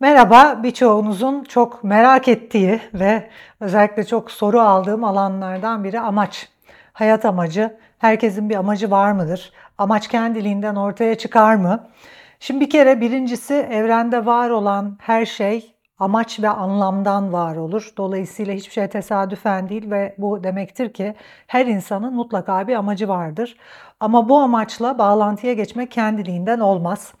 Merhaba, birçoğunuzun çok merak ettiği ve özellikle çok soru aldığım alanlardan biri amaç. Hayat amacı, herkesin bir amacı var mıdır? Amaç kendiliğinden ortaya çıkar mı? Şimdi bir kere birincisi evrende var olan her şey amaç ve anlamdan var olur. Dolayısıyla hiçbir şey tesadüfen değil ve bu demektir ki her insanın mutlaka bir amacı vardır. Ama bu amaçla bağlantıya geçmek kendiliğinden olmaz.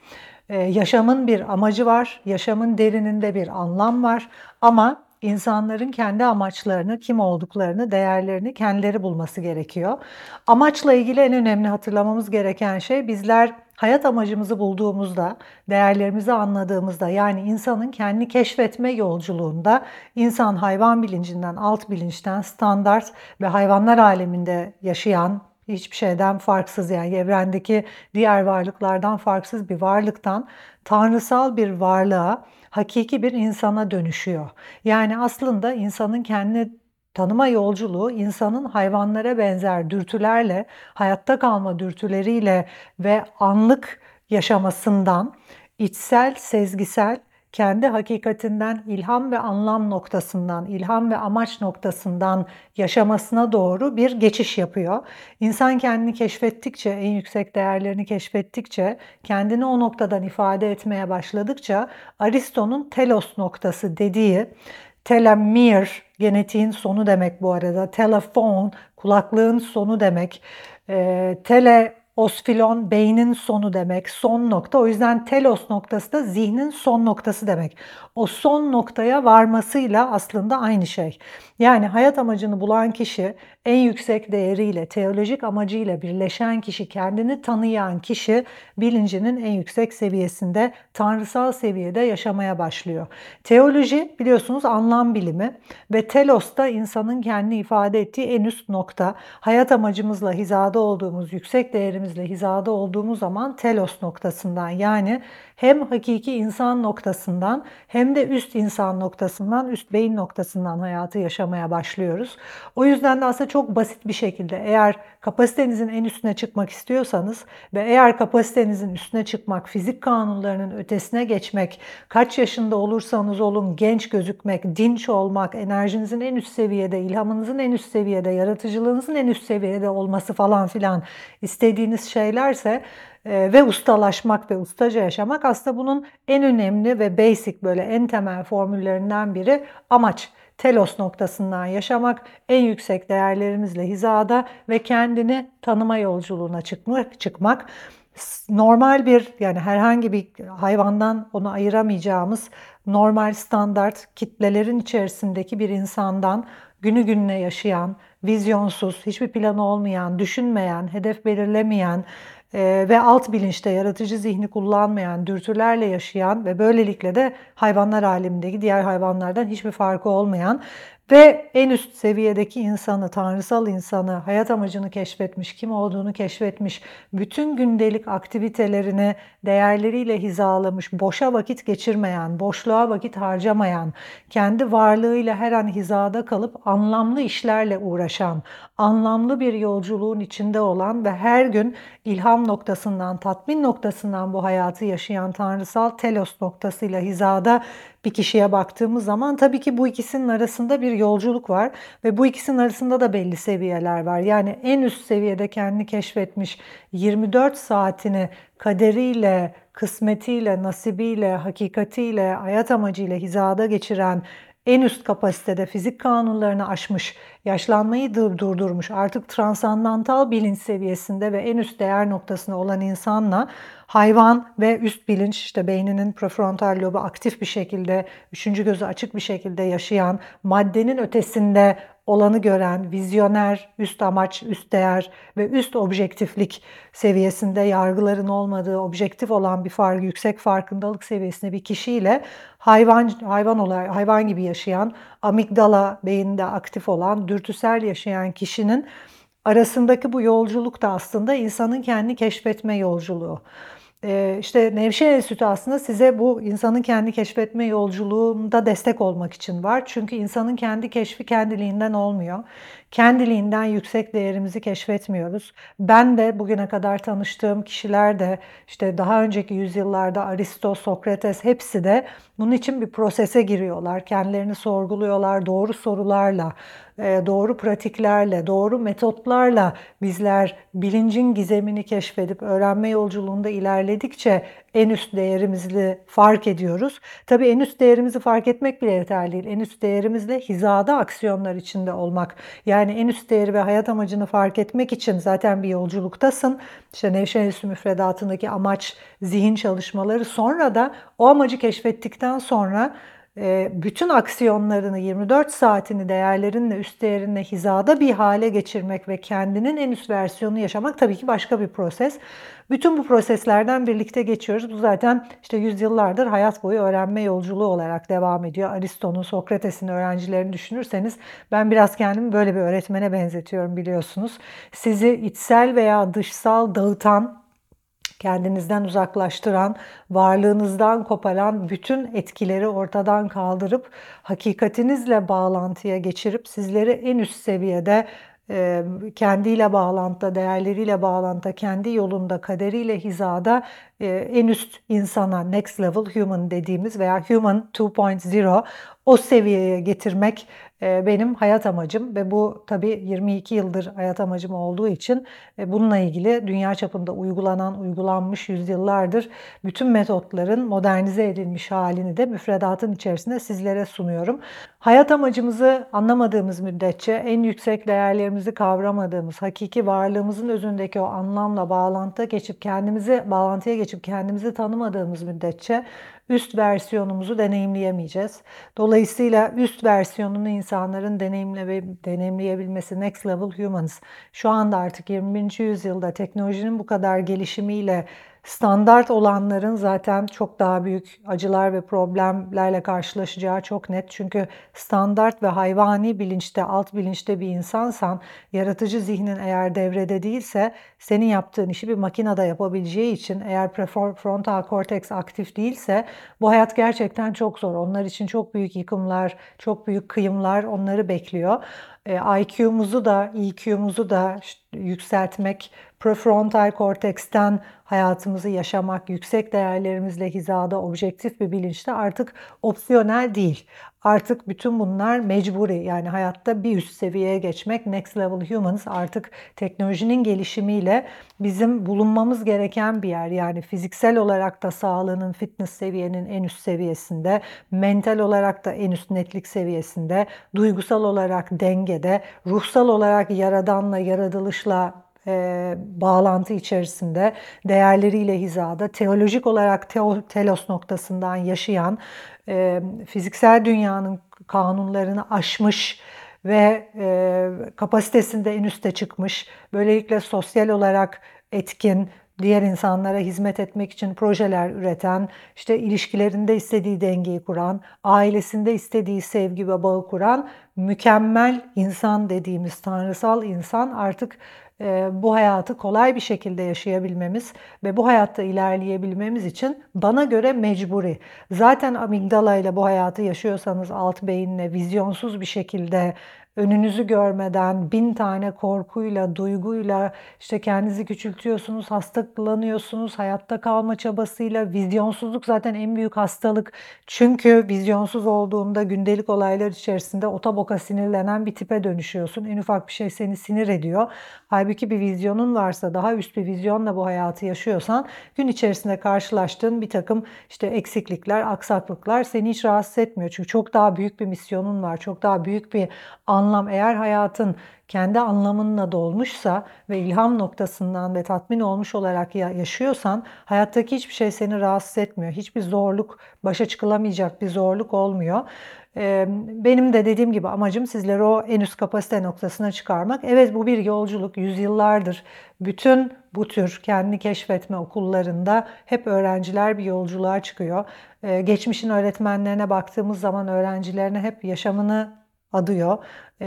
Ee, yaşamın bir amacı var, yaşamın derininde bir anlam var ama insanların kendi amaçlarını, kim olduklarını, değerlerini kendileri bulması gerekiyor. Amaçla ilgili en önemli hatırlamamız gereken şey bizler hayat amacımızı bulduğumuzda, değerlerimizi anladığımızda yani insanın kendi keşfetme yolculuğunda insan hayvan bilincinden, alt bilinçten, standart ve hayvanlar aleminde yaşayan hiçbir şeyden farksız yani evrendeki diğer varlıklardan farksız bir varlıktan tanrısal bir varlığa, hakiki bir insana dönüşüyor. Yani aslında insanın kendi tanıma yolculuğu insanın hayvanlara benzer dürtülerle, hayatta kalma dürtüleriyle ve anlık yaşamasından içsel, sezgisel kendi hakikatinden ilham ve anlam noktasından, ilham ve amaç noktasından yaşamasına doğru bir geçiş yapıyor. İnsan kendini keşfettikçe, en yüksek değerlerini keşfettikçe, kendini o noktadan ifade etmeye başladıkça Aristo'nun telos noktası dediği telomere genetiğin sonu demek bu arada. Telefon kulaklığın sonu demek. E, tele Osfilon beynin sonu demek, son nokta. O yüzden telos noktası da zihnin son noktası demek. O son noktaya varmasıyla aslında aynı şey. Yani hayat amacını bulan kişi en yüksek değeriyle, teolojik amacıyla birleşen kişi, kendini tanıyan kişi bilincinin en yüksek seviyesinde, tanrısal seviyede yaşamaya başlıyor. Teoloji biliyorsunuz anlam bilimi ve telos da insanın kendini ifade ettiği en üst nokta. Hayat amacımızla hizada olduğumuz, yüksek değerimizle hizada olduğumuz zaman telos noktasından yani hem hakiki insan noktasından hem de üst insan noktasından, üst beyin noktasından hayatı yaşamaya başlıyoruz. O yüzden de aslında çok basit bir şekilde eğer kapasitenizin en üstüne çıkmak istiyorsanız ve eğer kapasitenizin üstüne çıkmak, fizik kanunlarının ötesine geçmek, kaç yaşında olursanız olun genç gözükmek, dinç olmak, enerjinizin en üst seviyede, ilhamınızın en üst seviyede, yaratıcılığınızın en üst seviyede olması falan filan istediğiniz şeylerse e, ve ustalaşmak ve ustaca yaşamak aslında bunun en önemli ve basic böyle en temel formüllerinden biri amaç. Telos noktasından yaşamak, en yüksek değerlerimizle hizada ve kendini tanıma yolculuğuna çıkmak, çıkmak normal bir yani herhangi bir hayvandan onu ayıramayacağımız normal standart kitlelerin içerisindeki bir insandan günü gününe yaşayan, vizyonsuz, hiçbir planı olmayan, düşünmeyen, hedef belirlemeyen, e, ve alt bilinçte yaratıcı zihni kullanmayan, dürtülerle yaşayan ve böylelikle de hayvanlar alemindeki diğer hayvanlardan hiçbir farkı olmayan ve en üst seviyedeki insanı, tanrısal insanı, hayat amacını keşfetmiş, kim olduğunu keşfetmiş, bütün gündelik aktivitelerini değerleriyle hizalamış, boşa vakit geçirmeyen, boşluğa vakit harcamayan, kendi varlığıyla her an hizada kalıp anlamlı işlerle uğraşan, anlamlı bir yolculuğun içinde olan ve her gün ilham noktasından, tatmin noktasından bu hayatı yaşayan tanrısal telos noktasıyla hizada bir kişiye baktığımız zaman tabii ki bu ikisinin arasında bir yolculuk var ve bu ikisinin arasında da belli seviyeler var. Yani en üst seviyede kendini keşfetmiş 24 saatini kaderiyle, kısmetiyle, nasibiyle, hakikatiyle, hayat amacıyla hizada geçiren en üst kapasitede fizik kanunlarını aşmış, yaşlanmayı durdurmuş, artık transandantal bilinç seviyesinde ve en üst değer noktasında olan insanla hayvan ve üst bilinç işte beyninin prefrontal lobu aktif bir şekilde, üçüncü gözü açık bir şekilde yaşayan, maddenin ötesinde olanı gören, vizyoner, üst amaç, üst değer ve üst objektiflik seviyesinde yargıların olmadığı, objektif olan bir fark, yüksek farkındalık seviyesinde bir kişiyle hayvan hayvan olarak hayvan gibi yaşayan, amigdala beyinde aktif olan, dürtüsel yaşayan kişinin arasındaki bu yolculuk da aslında insanın kendi keşfetme yolculuğu. Ee, işte Nevşehir Enstitüsü aslında size bu insanın kendi keşfetme yolculuğunda destek olmak için var. Çünkü insanın kendi keşfi kendiliğinden olmuyor. Kendiliğinden yüksek değerimizi keşfetmiyoruz. Ben de bugüne kadar tanıştığım kişiler de işte daha önceki yüzyıllarda Aristo, Sokrates hepsi de bunun için bir prosese giriyorlar. Kendilerini sorguluyorlar doğru sorularla, e, doğru pratiklerle, doğru metotlarla bizler bilincin gizemini keşfedip öğrenme yolculuğunda ilerledikçe en üst değerimizi fark ediyoruz. Tabii en üst değerimizi fark etmek bile yeterli değil. En üst değerimizle hizada aksiyonlar içinde olmak. Yani en üst değeri ve hayat amacını fark etmek için zaten bir yolculuktasın. İşte Nevşehir Enstitüsü müfredatındaki amaç zihin çalışmaları. Sonra da o amacı keşfettikten sonra bütün aksiyonlarını 24 saatini değerlerinle, üst hizada bir hale geçirmek ve kendinin en üst versiyonunu yaşamak tabii ki başka bir proses. Bütün bu proseslerden birlikte geçiyoruz. Bu zaten işte yüzyıllardır hayat boyu öğrenme yolculuğu olarak devam ediyor. Aristo'nun, Sokrates'in öğrencilerini düşünürseniz ben biraz kendimi böyle bir öğretmene benzetiyorum biliyorsunuz. Sizi içsel veya dışsal dağıtan kendinizden uzaklaştıran, varlığınızdan koparan bütün etkileri ortadan kaldırıp hakikatinizle bağlantıya geçirip sizleri en üst seviyede kendiyle bağlantıda, değerleriyle bağlantıda, kendi yolunda, kaderiyle hizada en üst insana, next level human dediğimiz veya human 2.0 o seviyeye getirmek e, benim hayat amacım ve bu tabii 22 yıldır hayat amacım olduğu için e, bununla ilgili dünya çapında uygulanan, uygulanmış yüzyıllardır bütün metotların modernize edilmiş halini de müfredatın içerisinde sizlere sunuyorum. Hayat amacımızı anlamadığımız müddetçe, en yüksek değerlerimizi kavramadığımız, hakiki varlığımızın özündeki o anlamla bağlantıya geçip kendimizi bağlantıya geçip kendimizi tanımadığımız müddetçe üst versiyonumuzu deneyimleyemeyeceğiz. Dolayısıyla üst versiyonunu insanların deneyimle deneyimleyebilmesi next level humans şu anda artık 21. yüzyılda teknolojinin bu kadar gelişimiyle standart olanların zaten çok daha büyük acılar ve problemlerle karşılaşacağı çok net. Çünkü standart ve hayvani bilinçte, alt bilinçte bir insansan, yaratıcı zihnin eğer devrede değilse, senin yaptığın işi bir makinede yapabileceği için eğer prefrontal korteks aktif değilse bu hayat gerçekten çok zor. Onlar için çok büyük yıkımlar, çok büyük kıyımlar onları bekliyor. E, IQ'muzu da, EQ'muzu da yükseltmek, prefrontal korteksten hayatımızı yaşamak, yüksek değerlerimizle hizada, objektif bir bilinçte artık opsiyonel değil. Artık bütün bunlar mecburi. Yani hayatta bir üst seviyeye geçmek, next level humans artık teknolojinin gelişimiyle bizim bulunmamız gereken bir yer. Yani fiziksel olarak da sağlığının, fitness seviyenin en üst seviyesinde, mental olarak da en üst netlik seviyesinde, duygusal olarak dengede, ruhsal olarak yaradanla, yaratılışla e, bağlantı içerisinde değerleriyle hizada, teolojik olarak teo, telos noktasından yaşayan, e, fiziksel dünyanın kanunlarını aşmış ve e, kapasitesinde en üste çıkmış, böylelikle sosyal olarak etkin, diğer insanlara hizmet etmek için projeler üreten, işte ilişkilerinde istediği dengeyi kuran, ailesinde istediği sevgi ve bağı kuran mükemmel insan dediğimiz tanrısal insan artık bu hayatı kolay bir şekilde yaşayabilmemiz ve bu hayatta ilerleyebilmemiz için bana göre mecburi. Zaten amigdala ile bu hayatı yaşıyorsanız alt beyinle vizyonsuz bir şekilde önünüzü görmeden bin tane korkuyla, duyguyla işte kendinizi küçültüyorsunuz, hastalanıyorsunuz, hayatta kalma çabasıyla. Vizyonsuzluk zaten en büyük hastalık. Çünkü vizyonsuz olduğunda gündelik olaylar içerisinde otaboka sinirlenen bir tipe dönüşüyorsun. En ufak bir şey seni sinir ediyor. Halbuki bir vizyonun varsa, daha üst bir vizyonla bu hayatı yaşıyorsan gün içerisinde karşılaştığın bir takım işte eksiklikler, aksaklıklar seni hiç rahatsız etmiyor. Çünkü çok daha büyük bir misyonun var, çok daha büyük bir anlam. Eğer hayatın kendi anlamınla dolmuşsa ve ilham noktasından ve tatmin olmuş olarak yaşıyorsan hayattaki hiçbir şey seni rahatsız etmiyor. Hiçbir zorluk, başa çıkılamayacak bir zorluk olmuyor. Benim de dediğim gibi amacım sizleri o en üst kapasite noktasına çıkarmak. Evet bu bir yolculuk. Yüzyıllardır bütün bu tür kendini keşfetme okullarında hep öğrenciler bir yolculuğa çıkıyor. Geçmişin öğretmenlerine baktığımız zaman öğrencilerine hep yaşamını adıyor.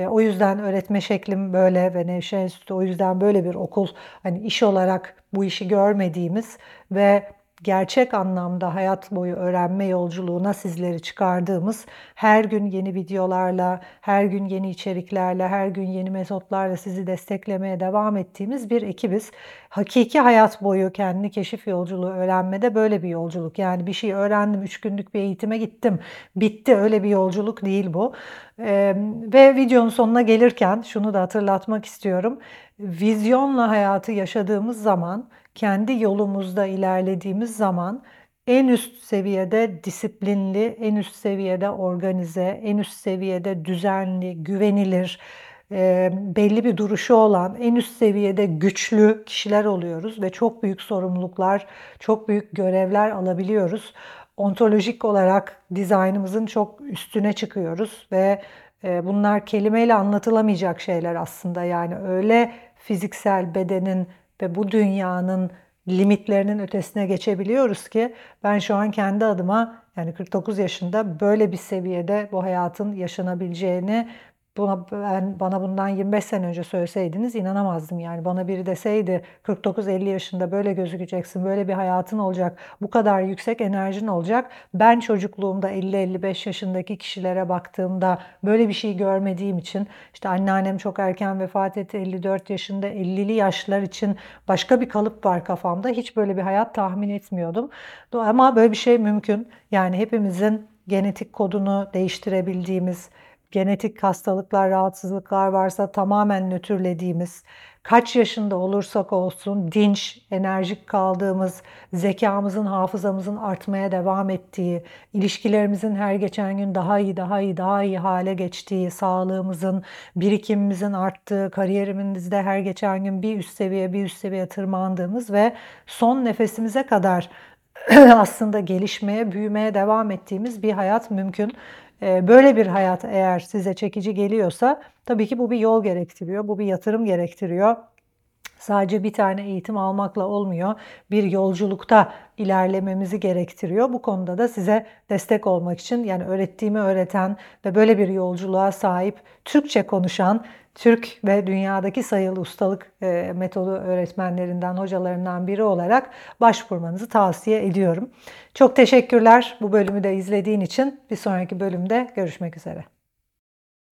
O yüzden öğretme şeklim böyle ve Nevşehir Enstitüsü o yüzden böyle bir okul. Hani iş olarak bu işi görmediğimiz ve gerçek anlamda hayat boyu öğrenme yolculuğuna sizleri çıkardığımız her gün yeni videolarla, her gün yeni içeriklerle, her gün yeni metotlarla sizi desteklemeye devam ettiğimiz bir ekibiz. Hakiki hayat boyu kendini keşif yolculuğu öğrenmede böyle bir yolculuk. Yani bir şey öğrendim, üç günlük bir eğitime gittim, bitti öyle bir yolculuk değil bu. Ee, ve videonun sonuna gelirken şunu da hatırlatmak istiyorum. Vizyonla hayatı yaşadığımız zaman kendi yolumuzda ilerlediğimiz zaman en üst seviyede disiplinli, en üst seviyede organize, en üst seviyede düzenli, güvenilir, e, belli bir duruşu olan, en üst seviyede güçlü kişiler oluyoruz ve çok büyük sorumluluklar, çok büyük görevler alabiliyoruz. Ontolojik olarak dizaynımızın çok üstüne çıkıyoruz ve e, bunlar kelimeyle anlatılamayacak şeyler aslında. Yani öyle fiziksel bedenin ve bu dünyanın limitlerinin ötesine geçebiliyoruz ki ben şu an kendi adıma yani 49 yaşında böyle bir seviyede bu hayatın yaşanabileceğini Buna ben bana bundan 25 sene önce söyleseydiniz inanamazdım yani. Bana biri deseydi 49-50 yaşında böyle gözükeceksin, böyle bir hayatın olacak, bu kadar yüksek enerjin olacak. Ben çocukluğumda 50-55 yaşındaki kişilere baktığımda böyle bir şey görmediğim için işte anneannem çok erken vefat etti 54 yaşında 50'li yaşlar için başka bir kalıp var kafamda. Hiç böyle bir hayat tahmin etmiyordum. Ama böyle bir şey mümkün. Yani hepimizin genetik kodunu değiştirebildiğimiz genetik hastalıklar, rahatsızlıklar varsa tamamen nötrlediğimiz, kaç yaşında olursak olsun dinç, enerjik kaldığımız, zekamızın, hafızamızın artmaya devam ettiği, ilişkilerimizin her geçen gün daha iyi, daha iyi, daha iyi hale geçtiği, sağlığımızın, birikimimizin arttığı, kariyerimizde her geçen gün bir üst seviye, bir üst seviye tırmandığımız ve son nefesimize kadar aslında gelişmeye, büyümeye devam ettiğimiz bir hayat mümkün. Ee, böyle bir hayat eğer size çekici geliyorsa tabii ki bu bir yol gerektiriyor, bu bir yatırım gerektiriyor. Sadece bir tane eğitim almakla olmuyor. Bir yolculukta ilerlememizi gerektiriyor. Bu konuda da size destek olmak için yani öğrettiğimi öğreten ve böyle bir yolculuğa sahip Türkçe konuşan Türk ve dünyadaki sayılı ustalık e, metodu öğretmenlerinden, hocalarından biri olarak başvurmanızı tavsiye ediyorum. Çok teşekkürler bu bölümü de izlediğin için. Bir sonraki bölümde görüşmek üzere.